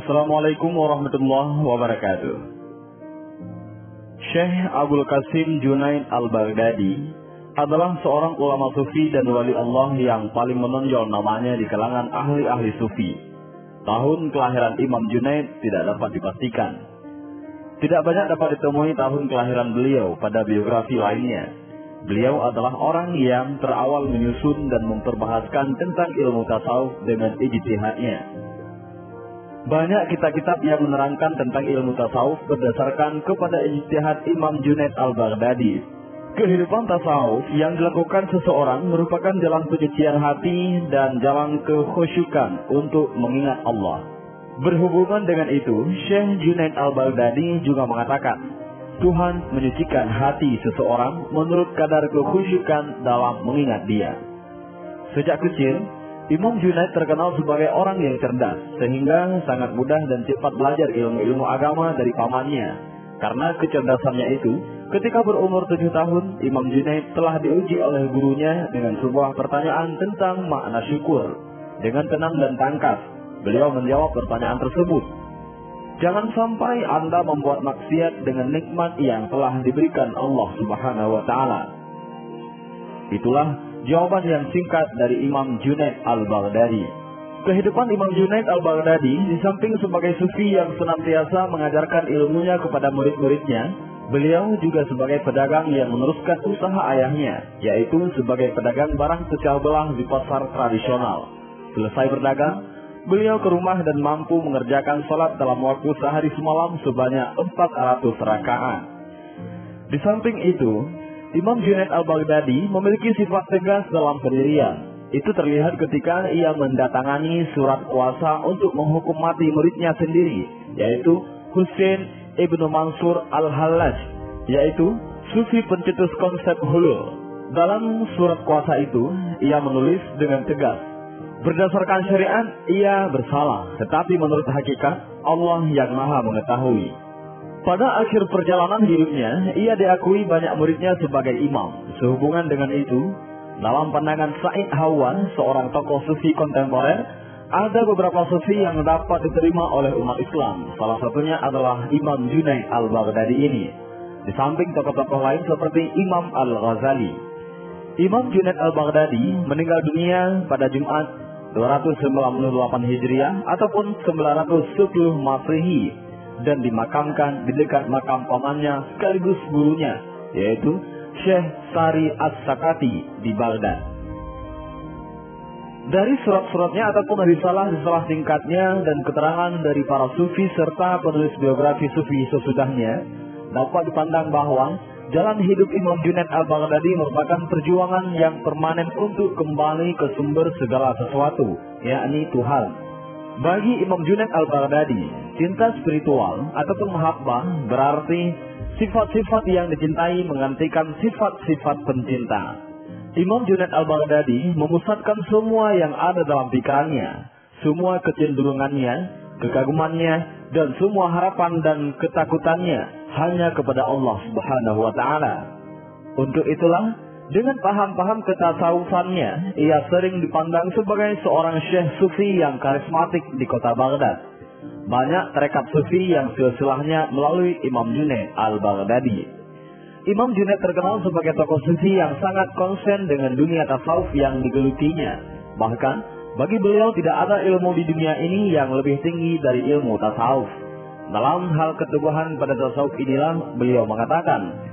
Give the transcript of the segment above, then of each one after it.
Assalamualaikum warahmatullahi wabarakatuh. Syekh Abdul Qasim Junaid Al-Baghdadi adalah seorang ulama sufi dan wali Allah yang paling menonjol namanya di kalangan ahli-ahli sufi. Tahun kelahiran Imam Junaid tidak dapat dipastikan. Tidak banyak dapat ditemui tahun kelahiran beliau pada biografi lainnya. Beliau adalah orang yang terawal menyusun dan memperbahaskan tentang ilmu tasawuf dengan ijtihadnya. Banyak kitab-kitab yang menerangkan tentang ilmu tasawuf berdasarkan kepada ijtihad Imam Junaid Al-Baghdadi. Kehidupan tasawuf yang dilakukan seseorang merupakan jalan penyucian hati dan jalan kekhusyukan untuk mengingat Allah. Berhubungan dengan itu, Syekh Junaid Al-Baghdadi juga mengatakan, Tuhan menyucikan hati seseorang menurut kadar kekhusyukan dalam mengingat dia. Sejak kecil, Imam Junaid terkenal sebagai orang yang cerdas, sehingga sangat mudah dan cepat belajar ilmu-ilmu agama dari pamannya. Karena kecerdasannya itu, ketika berumur tujuh tahun, Imam Junaid telah diuji oleh gurunya dengan sebuah pertanyaan tentang makna syukur. Dengan tenang dan tangkas, beliau menjawab pertanyaan tersebut. Jangan sampai Anda membuat maksiat dengan nikmat yang telah diberikan Allah Subhanahu wa taala. Itulah Jawaban yang singkat dari Imam Junaid Al-Baghdadi. Kehidupan Imam Junaid Al-Baghdadi di samping sebagai sufi yang senantiasa mengajarkan ilmunya kepada murid-muridnya, beliau juga sebagai pedagang yang meneruskan usaha ayahnya, yaitu sebagai pedagang barang pecah belah di pasar tradisional. Selesai berdagang, beliau ke rumah dan mampu mengerjakan sholat dalam waktu sehari semalam sebanyak 400 rakaat. Di samping itu, Imam Junaid al-Baghdadi memiliki sifat tegas dalam pendirian. Itu terlihat ketika ia mendatangani surat kuasa untuk menghukum mati muridnya sendiri, yaitu Hussein ibnu Mansur al-Hallaj, yaitu sufi pencetus konsep hulul. Dalam surat kuasa itu, ia menulis dengan tegas, Berdasarkan syariat, ia bersalah, tetapi menurut hakikat, Allah yang maha mengetahui. Pada akhir perjalanan hidupnya, ia diakui banyak muridnya sebagai imam. Sehubungan dengan itu, dalam pandangan Said Hawan, seorang tokoh sufi kontemporer, ada beberapa sufi yang dapat diterima oleh umat Islam. Salah satunya adalah Imam Junaid al-Baghdadi ini. Di samping tokoh-tokoh lain seperti Imam al-Ghazali. Imam Junaid al-Baghdadi meninggal dunia pada Jumat 298 Hijriah ataupun 910 Masehi dan dimakamkan di dekat makam pamannya sekaligus gurunya, yaitu Syekh Sari As-Sakati di Baghdad. Dari surat-suratnya ataupun risalah-risalah singkatnya dan keterangan dari para sufi serta penulis biografi sufi sesudahnya, dapat dipandang bahwa jalan hidup Imam Junaid al-Baghdadi merupakan perjuangan yang permanen untuk kembali ke sumber segala sesuatu, yakni Tuhan. Bagi Imam Junaid al-Baghdadi, cinta spiritual ataupun mahabbah berarti sifat-sifat yang dicintai menggantikan sifat-sifat pencinta. Imam Junaid al-Baghdadi memusatkan semua yang ada dalam pikirannya, semua kecenderungannya, kekagumannya, dan semua harapan dan ketakutannya hanya kepada Allah Subhanahu wa taala. Untuk itulah dengan paham-paham ketasawufannya, ia sering dipandang sebagai seorang syekh sufi yang karismatik di kota Baghdad. Banyak terekat sufi yang silsilahnya melalui Imam Junaid al-Baghdadi. Imam Junaid terkenal sebagai tokoh sufi yang sangat konsen dengan dunia tasawuf yang digelutinya. Bahkan, bagi beliau tidak ada ilmu di dunia ini yang lebih tinggi dari ilmu tasawuf. Dalam hal keteguhan pada tasawuf inilah beliau mengatakan,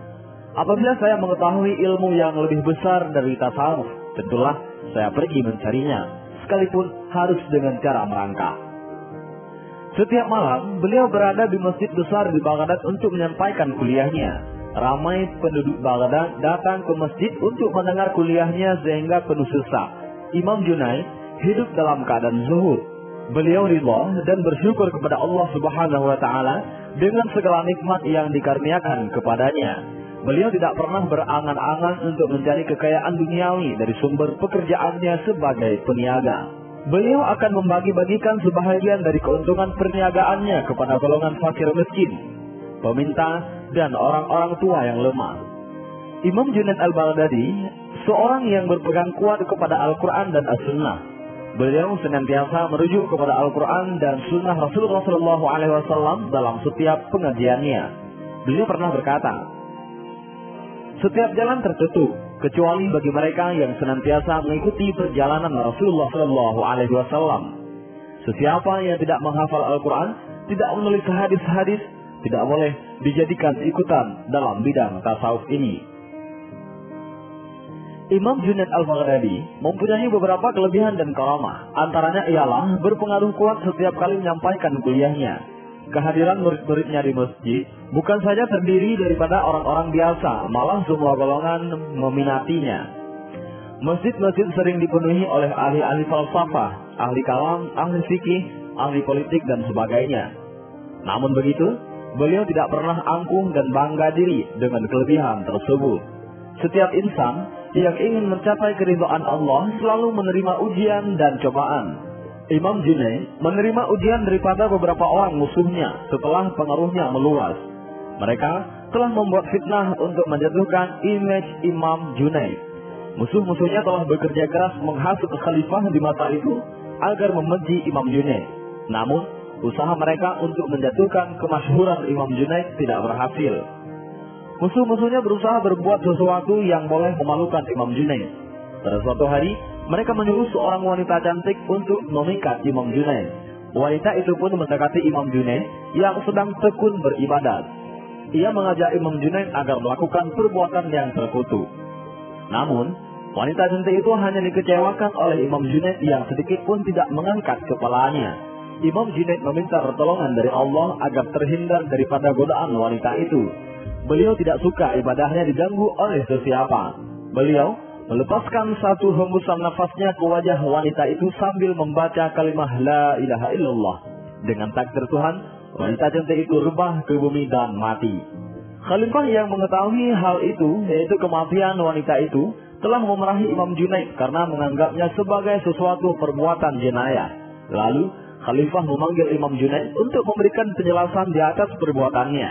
Apabila saya mengetahui ilmu yang lebih besar dari tasawuf, tentulah saya pergi mencarinya, sekalipun harus dengan cara merangkak. Setiap malam, beliau berada di masjid besar di Baghdad untuk menyampaikan kuliahnya. Ramai penduduk Baghdad datang ke masjid untuk mendengar kuliahnya sehingga penuh sesak. Imam Junaid hidup dalam keadaan zuhud. Beliau ridha dan bersyukur kepada Allah Subhanahu wa taala dengan segala nikmat yang dikaruniakan kepadanya. Beliau tidak pernah berangan-angan untuk mencari kekayaan duniawi dari sumber pekerjaannya sebagai peniaga. Beliau akan membagi-bagikan sebahagian dari keuntungan perniagaannya kepada golongan fakir miskin, peminta, dan orang-orang tua yang lemah. Imam Junaid al-Baghdadi, seorang yang berpegang kuat kepada Al-Quran dan As-Sunnah. Beliau senantiasa merujuk kepada Al-Quran dan Sunnah Rasulullah SAW dalam setiap pengajiannya. Beliau pernah berkata, setiap jalan tertutup kecuali bagi mereka yang senantiasa mengikuti perjalanan Rasulullah SAW. Sesiapa yang tidak menghafal Al-Quran, tidak menulis hadis-hadis, tidak boleh dijadikan ikutan dalam bidang tasawuf ini. Imam Junaid al-Baghdadi mempunyai beberapa kelebihan dan karamah. Antaranya ialah berpengaruh kuat setiap kali menyampaikan kuliahnya. Kehadiran murid-muridnya di masjid bukan saja terdiri daripada orang-orang biasa, malah semua golongan meminatinya. Masjid-masjid sering dipenuhi oleh ahli-ahli falsafah, ahli kalam, ahli fikih, ahli politik, dan sebagainya. Namun begitu, beliau tidak pernah angkuh dan bangga diri dengan kelebihan tersebut. Setiap insan yang ingin mencapai keridhaan Allah selalu menerima ujian dan cobaan. Imam Junaid menerima ujian daripada beberapa orang musuhnya setelah pengaruhnya meluas. Mereka telah membuat fitnah untuk menjatuhkan image Imam Junaid. Musuh-musuhnya telah bekerja keras menghasut khalifah di masa itu agar membenci Imam Junaid. Namun, usaha mereka untuk menjatuhkan kemasyhuran Imam Junaid tidak berhasil. Musuh-musuhnya berusaha berbuat sesuatu yang boleh memalukan Imam Junaid. Pada suatu hari, mereka menyuruh seorang wanita cantik untuk memikat Imam Junaid. Wanita itu pun mendekati Imam Junaid yang sedang tekun beribadat. Ia mengajak Imam Junaid agar melakukan perbuatan yang terkutuk. Namun, wanita cantik itu hanya dikecewakan oleh Imam Junaid yang sedikit pun tidak mengangkat kepalanya. Imam Junaid meminta pertolongan dari Allah agar terhindar daripada godaan wanita itu. Beliau tidak suka ibadahnya diganggu oleh sesiapa. Beliau melepaskan satu hembusan nafasnya ke wajah wanita itu sambil membaca kalimat La ilaha illallah. Dengan takdir Tuhan, wanita cantik itu rebah ke bumi dan mati. Khalifah yang mengetahui hal itu, yaitu kematian wanita itu, telah memerahi Imam Junaid karena menganggapnya sebagai sesuatu perbuatan jenayah. Lalu, Khalifah memanggil Imam Junaid untuk memberikan penjelasan di atas perbuatannya.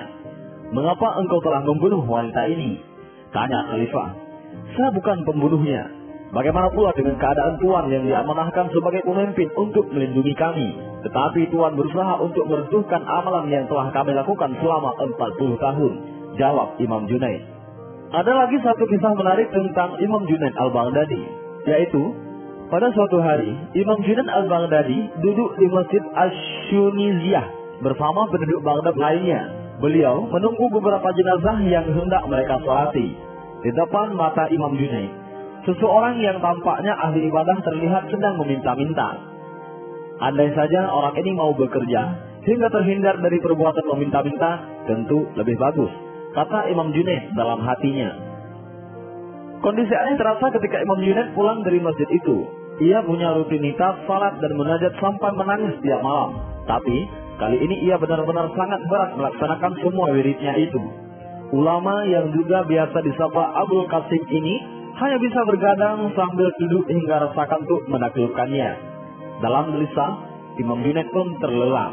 Mengapa engkau telah membunuh wanita ini? Tanya Khalifah. Saya bukan pembunuhnya. Bagaimana pula dengan keadaan Tuan yang diamanahkan sebagai pemimpin untuk melindungi kami? Tetapi Tuan berusaha untuk meruntuhkan amalan yang telah kami lakukan selama 40 tahun. Jawab Imam Junaid. Ada lagi satu kisah menarik tentang Imam Junaid al-Baghdadi. Yaitu, pada suatu hari, Imam Junaid al-Baghdadi duduk di Masjid Ash-Shuniziyah bersama penduduk Baghdad lainnya. Beliau menunggu beberapa jenazah yang hendak mereka salati. Di depan mata Imam Junaid, seseorang yang tampaknya ahli ibadah terlihat sedang meminta-minta. Andai saja orang ini mau bekerja hingga terhindar dari perbuatan meminta-minta, tentu lebih bagus, kata Imam Junaid dalam hatinya. Kondisi aneh terasa ketika Imam Junaid pulang dari masjid itu. Ia punya rutinitas salat dan menajat sampai menangis setiap malam. Tapi Kali ini ia benar-benar sangat berat melaksanakan semua wiridnya itu. Ulama yang juga biasa disapa Abdul Qasim ini hanya bisa bergadang sambil duduk hingga rasa kantuk menaklukkannya. Dalam gelisah, Imam Junaid pun terlelap.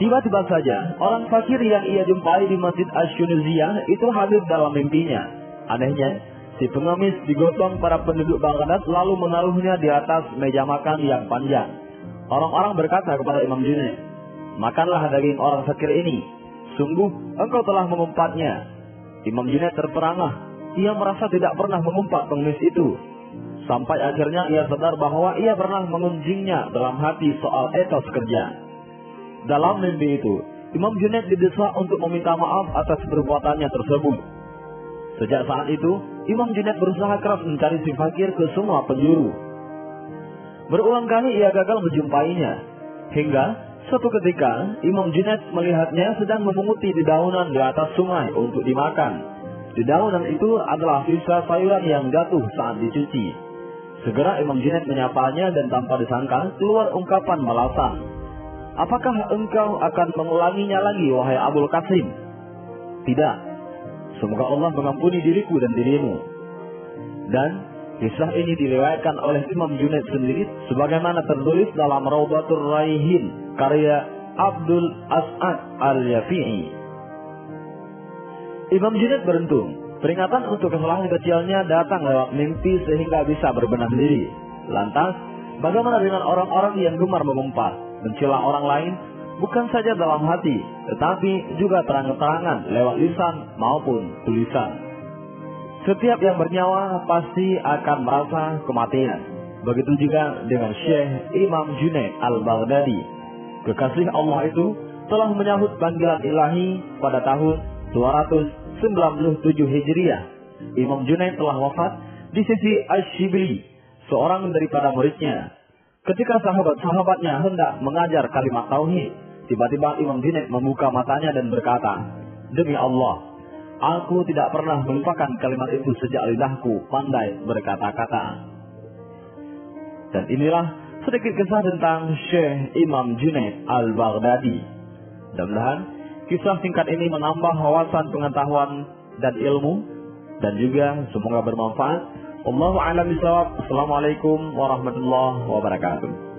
Tiba-tiba saja, orang fakir yang ia jumpai di Masjid Asyuniziyah itu hadir dalam mimpinya. Anehnya, si pengemis digotong para penduduk Baghdad lalu menaruhnya di atas meja makan yang panjang. Orang-orang berkata kepada Imam Junaid, Makanlah daging orang fakir ini. Sungguh, engkau telah mengumpatnya. Imam Junaid terperangah. Ia merasa tidak pernah mengumpat pengemis itu. Sampai akhirnya ia sadar bahwa ia pernah mengunjingnya dalam hati soal etos kerja. Dalam mimpi itu, Imam Junaid didesak untuk meminta maaf atas perbuatannya tersebut. Sejak saat itu, Imam Junaid berusaha keras mencari si fakir ke semua penjuru. Berulang kali ia gagal menjumpainya. Hingga suatu ketika Imam Junaid melihatnya sedang memunguti dedaunan di atas sungai untuk dimakan. Dedaunan itu adalah sisa sayuran yang jatuh saat dicuci. Segera Imam Junaid menyapanya dan tanpa disangka keluar ungkapan balasan. Apakah engkau akan mengulanginya lagi wahai Abul Qasim? Tidak. Semoga Allah mengampuni diriku dan dirimu. Dan Kisah ini dilewatkan oleh Imam Junaid sendiri sebagaimana tertulis dalam Raudatul Raihin karya Abdul As'ad Al-Yafi'i. Imam Junaid beruntung. Peringatan untuk kesalahan kecilnya datang lewat mimpi sehingga bisa berbenah diri. Lantas, Bagaimana dengan orang-orang yang gemar mengumpat, mencela orang lain, bukan saja dalam hati, tetapi juga terang-terangan lewat lisan maupun tulisan. Setiap yang bernyawa pasti akan merasa kematian. Begitu juga dengan Syekh Imam Junaid Al-Baghdadi. Kekasih Allah itu telah menyahut panggilan ilahi pada tahun 297 Hijriah. Imam Junaid telah wafat di sisi Ash-Shibli, seorang daripada muridnya. Ketika sahabat-sahabatnya hendak mengajar kalimat tauhid, tiba-tiba Imam Junaid membuka matanya dan berkata, "Demi Allah, aku tidak pernah melupakan kalimat itu sejak lidahku pandai berkata-kata." Dan inilah sedikit kisah tentang Syekh Imam Junaid Al-Baghdadi. Mudah-mudahan kisah singkat ini menambah wawasan pengetahuan dan ilmu dan juga semoga bermanfaat. Allahu a'lam bishawab. Assalamualaikum warahmatullahi wabarakatuh.